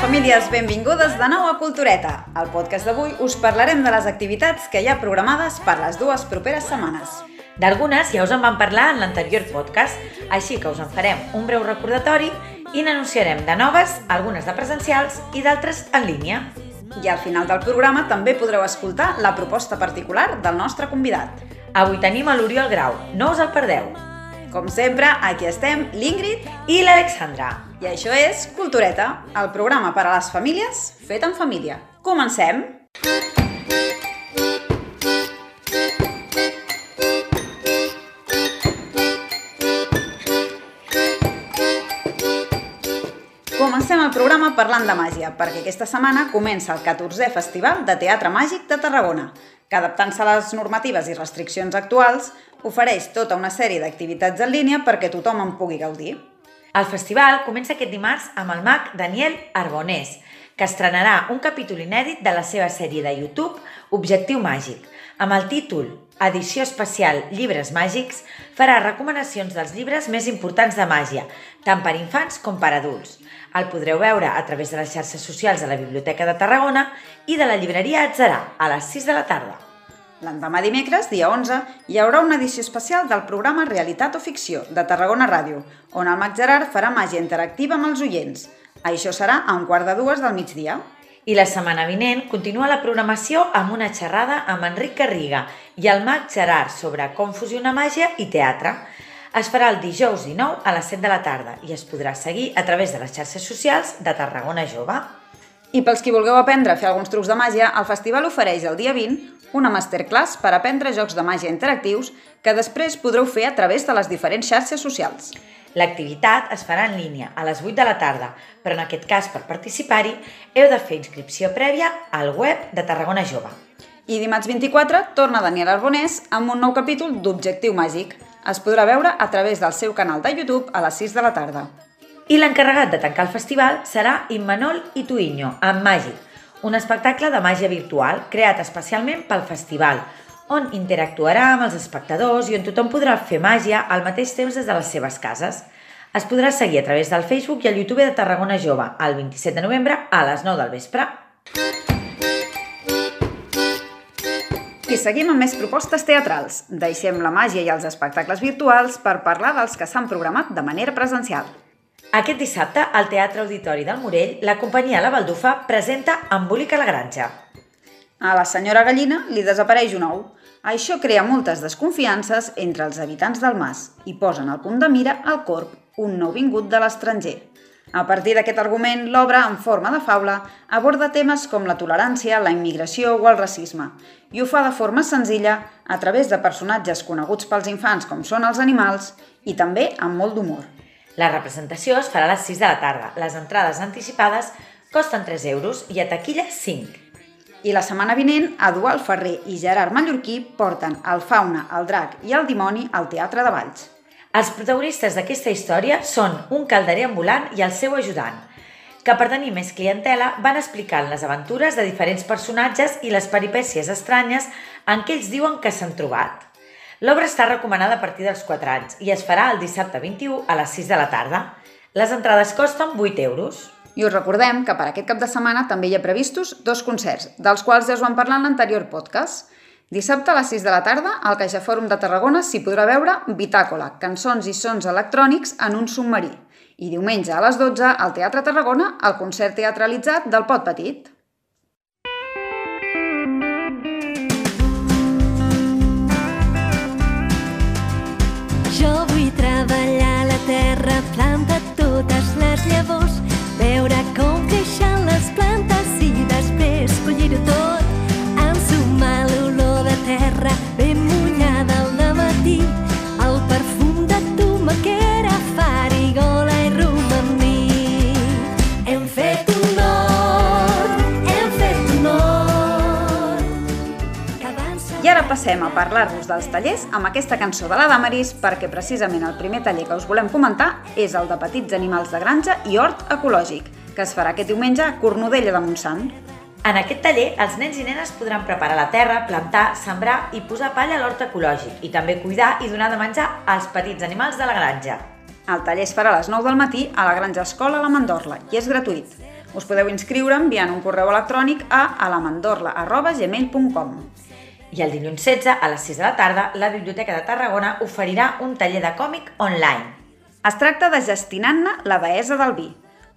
Famílies, benvingudes de nou a Cultureta. Al podcast d'avui us parlarem de les activitats que hi ha programades per les dues properes setmanes. D'algunes ja us en vam parlar en l'anterior podcast, així que us en farem un breu recordatori i n'anunciarem de noves, algunes de presencials i d'altres en línia. I al final del programa també podreu escoltar la proposta particular del nostre convidat. Avui tenim a l'Oriol Grau, no us el perdeu. Com sempre, aquí estem l'Ingrid I l'Alexandra. i això és Cultureta, el programa per a les famílies fet en família. Comencem! Comencem programa parlant de màgia, perquè aquesta setmana comença el 14è Festival de Teatre Màgic de Tarragona, que adaptant-se a les normatives i restriccions actuals, ofereix tota una sèrie d'activitats en línia perquè tothom en pugui gaudir. El festival comença aquest dimarts amb el mag Daniel Arbonés, que estrenarà un capítol inèdit de la seva sèrie de YouTube Objectiu Màgic. Amb el títol Edició especial Llibres Màgics, farà recomanacions dels llibres més importants de màgia, tant per infants com per adults. El podreu veure a través de les xarxes socials de la Biblioteca de Tarragona i de la llibreria Atzarà, a les 6 de la tarda. L'endemà dimecres, dia 11, hi haurà una edició especial del programa Realitat o Ficció, de Tarragona Ràdio, on el mag Gerard farà màgia interactiva amb els oients. Això serà a un quart de dues del migdia. I la setmana vinent continua la programació amb una xerrada amb Enric Garriga i el mag Gerard sobre com fusionar màgia i teatre. Es farà el dijous 19 a les 7 de la tarda i es podrà seguir a través de les xarxes socials de Tarragona Jove. I pels qui vulgueu aprendre a fer alguns trucs de màgia, el festival ofereix el dia 20 una masterclass per aprendre jocs de màgia interactius que després podreu fer a través de les diferents xarxes socials. L'activitat es farà en línia a les 8 de la tarda, però en aquest cas per participar-hi heu de fer inscripció prèvia al web de Tarragona Jove. I dimarts 24 torna Daniel Arbonés amb un nou capítol d'Objectiu Màgic. Es podrà veure a través del seu canal de YouTube a les 6 de la tarda. I l'encarregat de tancar el festival serà Immanol Ituinho, amb Màgic, un espectacle de màgia virtual creat especialment pel festival, on interactuarà amb els espectadors i on tothom podrà fer màgia al mateix temps des de les seves cases. Es podrà seguir a través del Facebook i el YouTube de Tarragona Jove el 27 de novembre a les 9 del vespre. I seguim amb més propostes teatrals. Deixem la màgia i els espectacles virtuals per parlar dels que s'han programat de manera presencial. Aquest dissabte, al Teatre Auditori del Morell, la companyia La Baldufa presenta Embolica la granja. A la senyora Gallina li desapareix un ou. Això crea moltes desconfiances entre els habitants del mas i posen al punt de mira el corp, un nou vingut de l'estranger. A partir d'aquest argument, l'obra, en forma de faula, aborda temes com la tolerància, la immigració o el racisme, i ho fa de forma senzilla a través de personatges coneguts pels infants com són els animals i també amb molt d'humor. La representació es farà a les 6 de la tarda. Les entrades anticipades costen 3 euros i a taquilla 5. I la setmana vinent, Eduard Ferrer i Gerard Mallorquí porten el fauna, el drac i el dimoni al Teatre de Valls. Els protagonistes d'aquesta història són un calderer ambulant i el seu ajudant, que per tenir més clientela van explicant les aventures de diferents personatges i les peripècies estranyes en què ells diuen que s'han trobat. L'obra està recomanada a partir dels 4 anys i es farà el dissabte 21 a les 6 de la tarda. Les entrades costen 8 euros. I us recordem que per aquest cap de setmana també hi ha previstos dos concerts, dels quals ja us vam parlar en l'anterior podcast. Dissabte a les 6 de la tarda, al CaixaFòrum de Tarragona s'hi podrà veure Bitàcola, cançons i sons electrònics en un submarí. I diumenge a les 12, al Teatre Tarragona, el concert teatralitzat del Pot Petit. Jo vull treballar la terra, planta totes les llavors, comencem a parlar-vos dels tallers amb aquesta cançó de la Damaris perquè precisament el primer taller que us volem comentar és el de petits animals de granja i hort ecològic, que es farà aquest diumenge a Cornudella de Montsant. En aquest taller, els nens i nenes podran preparar la terra, plantar, sembrar i posar palla a l'hort ecològic i també cuidar i donar de menjar als petits animals de la granja. El taller es farà a les 9 del matí a la Granja Escola La Mandorla i és gratuït. Us podeu inscriure enviant un correu electrònic a alamandorla.gmail.com I el dilluns 16, a les 6 de la tarda, la Biblioteca de Tarragona oferirà un taller de còmic online. Es tracta de Gestinant-ne la deessa del vi.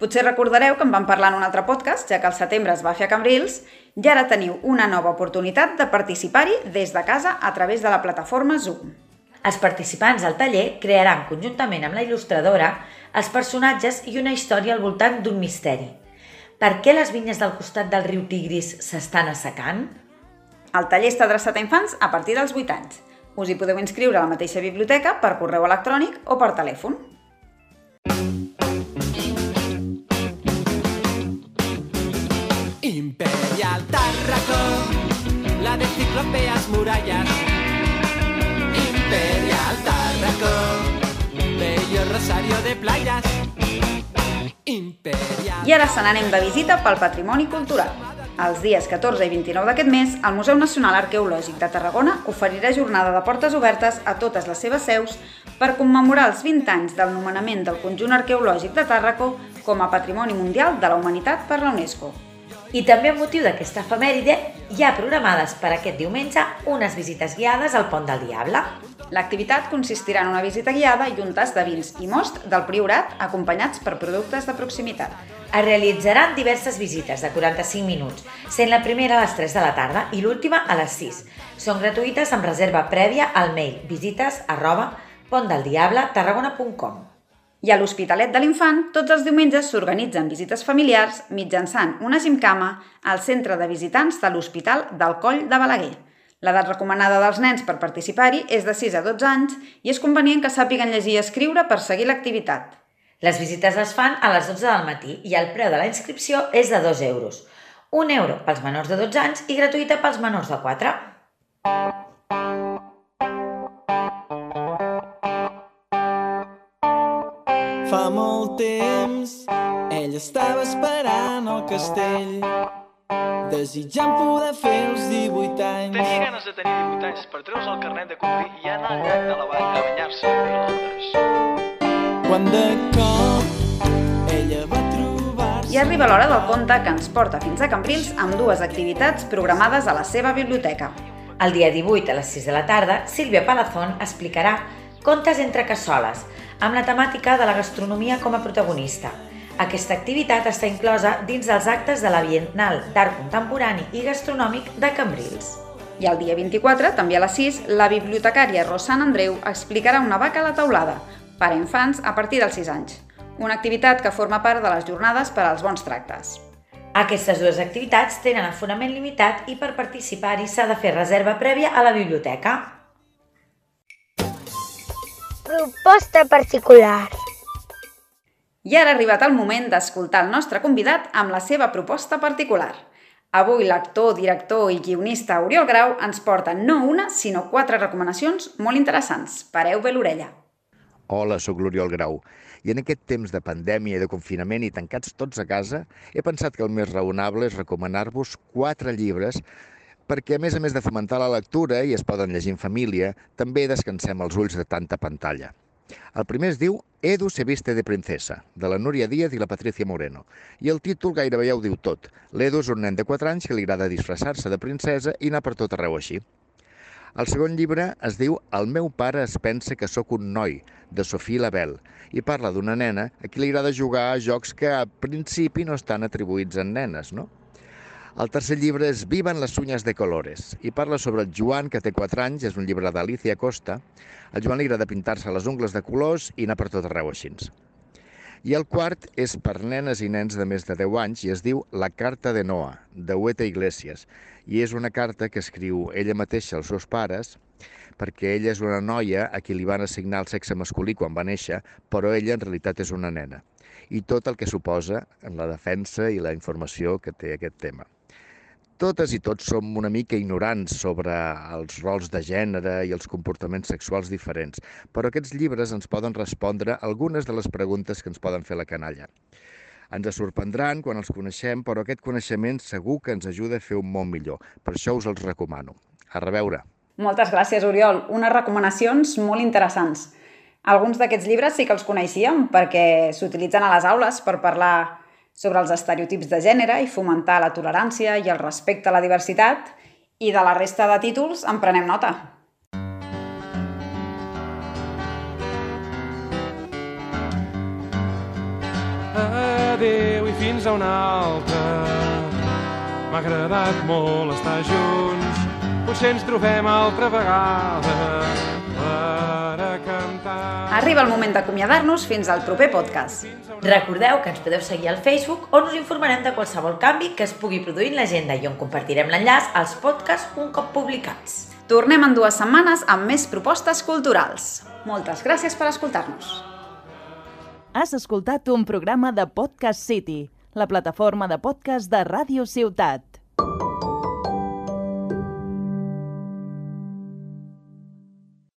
Potser recordareu que en vam parlar en un altre podcast, ja que el setembre es va fer a Cambrils, i ara teniu una nova oportunitat de participar-hi des de casa a través de la plataforma Zoom. Els participants al taller crearan conjuntament amb la il·lustradora els personatges i una història al voltant d'un misteri. Per què les vinyes del costat del riu Tigris s'estan assecant? El taller està adreçat a infants a partir dels 8 anys. Us hi podeu inscriure a la mateixa biblioteca per correu electrònic o per telèfon. Imperial Tarraco, la de ciclopeas murallas. Imperial Tarraco, bello rosario de playas. Imperial. I ara se n'anem de visita pel patrimoni cultural. Els dies 14 i 29 d'aquest mes, el Museu Nacional Arqueològic de Tarragona oferirà jornada de portes obertes a totes les seves seus per commemorar els 20 anys del nomenament del conjunt arqueològic de Tàrraco com a Patrimoni Mundial de la Humanitat per la UNESCO. I també amb motiu d'aquesta efemèride hi ha programades per aquest diumenge unes visites guiades al Pont del Diable. L'activitat consistirà en una visita guiada i un tas de vins i most del Priorat acompanyats per productes de proximitat. Es realitzaran diverses visites de 45 minuts, sent la primera a les 3 de la tarda i l'última a les 6. Són gratuïtes amb reserva prèvia al mail visites arroba pontdeldiable.tarragona.com I a l'Hospitalet de l'Infant, tots els diumenges s'organitzen visites familiars mitjançant una gimcama al centre de visitants de l'Hospital del Coll de Balaguer. L'edat recomanada dels nens per participar-hi és de 6 a 12 anys i és convenient que sàpiguen llegir i escriure per seguir l'activitat. Les visites es fan a les 12 del matí i el preu de la inscripció és de 2 euros. Un euro pels menors de 12 anys i gratuïta pels menors de 4. Temps ell estava esperant al castell desitjant poder fer els 18 anys Tenia ganes de tenir 18 anys per treure's el carnet de conduir i anar al llac de la vall a banyar-se a pilotes. quan de cop ella va trobar-se I arriba l'hora del conte que ens porta fins a Cambrils amb dues activitats programades a la seva biblioteca. El dia 18 a les 6 de la tarda, Sílvia Palazón explicarà Contes entre cassoles, amb la temàtica de la gastronomia com a protagonista. Aquesta activitat està inclosa dins dels actes de la Biennal d'Art Contemporani i Gastronòmic de Cambrils. I el dia 24, també a les 6, la bibliotecària Rosana Andreu explicarà una vaca a la taulada, per a infants a partir dels 6 anys. Una activitat que forma part de les jornades per als bons tractes. Aquestes dues activitats tenen aforament limitat i per participar-hi s'ha de fer reserva prèvia a la biblioteca. Proposta particular. I ara ha arribat el moment d'escoltar el nostre convidat amb la seva proposta particular. Avui l'actor, director i guionista Oriol Grau ens porta no una, sinó quatre recomanacions molt interessants. Pareu bé l'orella. Hola, sóc l'Oriol Grau. I en aquest temps de pandèmia i de confinament i tancats tots a casa, he pensat que el més raonable és recomanar-vos quatre llibres perquè, a més a més de fomentar la lectura, i es poden llegir en família, també descansem els ulls de tanta pantalla. El primer es diu Edu se viste de princesa, de la Núria Díaz i la Patricia Moreno. I el títol gairebé ja ho diu tot. L'Edu és un nen de 4 anys que li agrada disfressar-se de princesa i anar per tot arreu així. El segon llibre es diu El meu pare es pensa que sóc un noi, de Sofia Label, i parla d'una nena a qui li agrada jugar a jocs que a principi no estan atribuïts a nenes, no? El tercer llibre és Vivan les uñas de colores i parla sobre el Joan, que té 4 anys, és un llibre d'Alicia Costa. Al Joan li agrada pintar-se les ungles de colors i anar per tot arreu així. I el quart és per nenes i nens de més de 10 anys i es diu La carta de Noa, de Hueta Iglesias. I és una carta que escriu ella mateixa als seus pares perquè ella és una noia a qui li van assignar el sexe masculí quan va néixer, però ella en realitat és una nena. I tot el que suposa en la defensa i la informació que té aquest tema. Totes i tots som una mica ignorants sobre els rols de gènere i els comportaments sexuals diferents, però aquests llibres ens poden respondre algunes de les preguntes que ens poden fer la canalla. Ens sorprendran quan els coneixem, però aquest coneixement segur que ens ajuda a fer un món millor. Per això us els recomano. A reveure! Moltes gràcies, Oriol. Unes recomanacions molt interessants. Alguns d'aquests llibres sí que els coneixíem perquè s'utilitzen a les aules per parlar sobre els estereotips de gènere i fomentar la tolerància i el respecte a la diversitat i de la resta de títols en prenem nota. Adéu i fins a una altra. M'ha agradat molt estar junts. Potser ens trobem altra vegada. Arriba el moment d'acomiadar-nos fins al proper podcast. Recordeu que ens podeu seguir al Facebook on us informarem de qualsevol canvi que es pugui produir en l'agenda i on compartirem l'enllaç als podcasts un cop publicats. Tornem en dues setmanes amb més propostes culturals. Moltes gràcies per escoltar-nos. Has escoltat un programa de Podcast City, la plataforma de podcast de Ràdio Ciutat.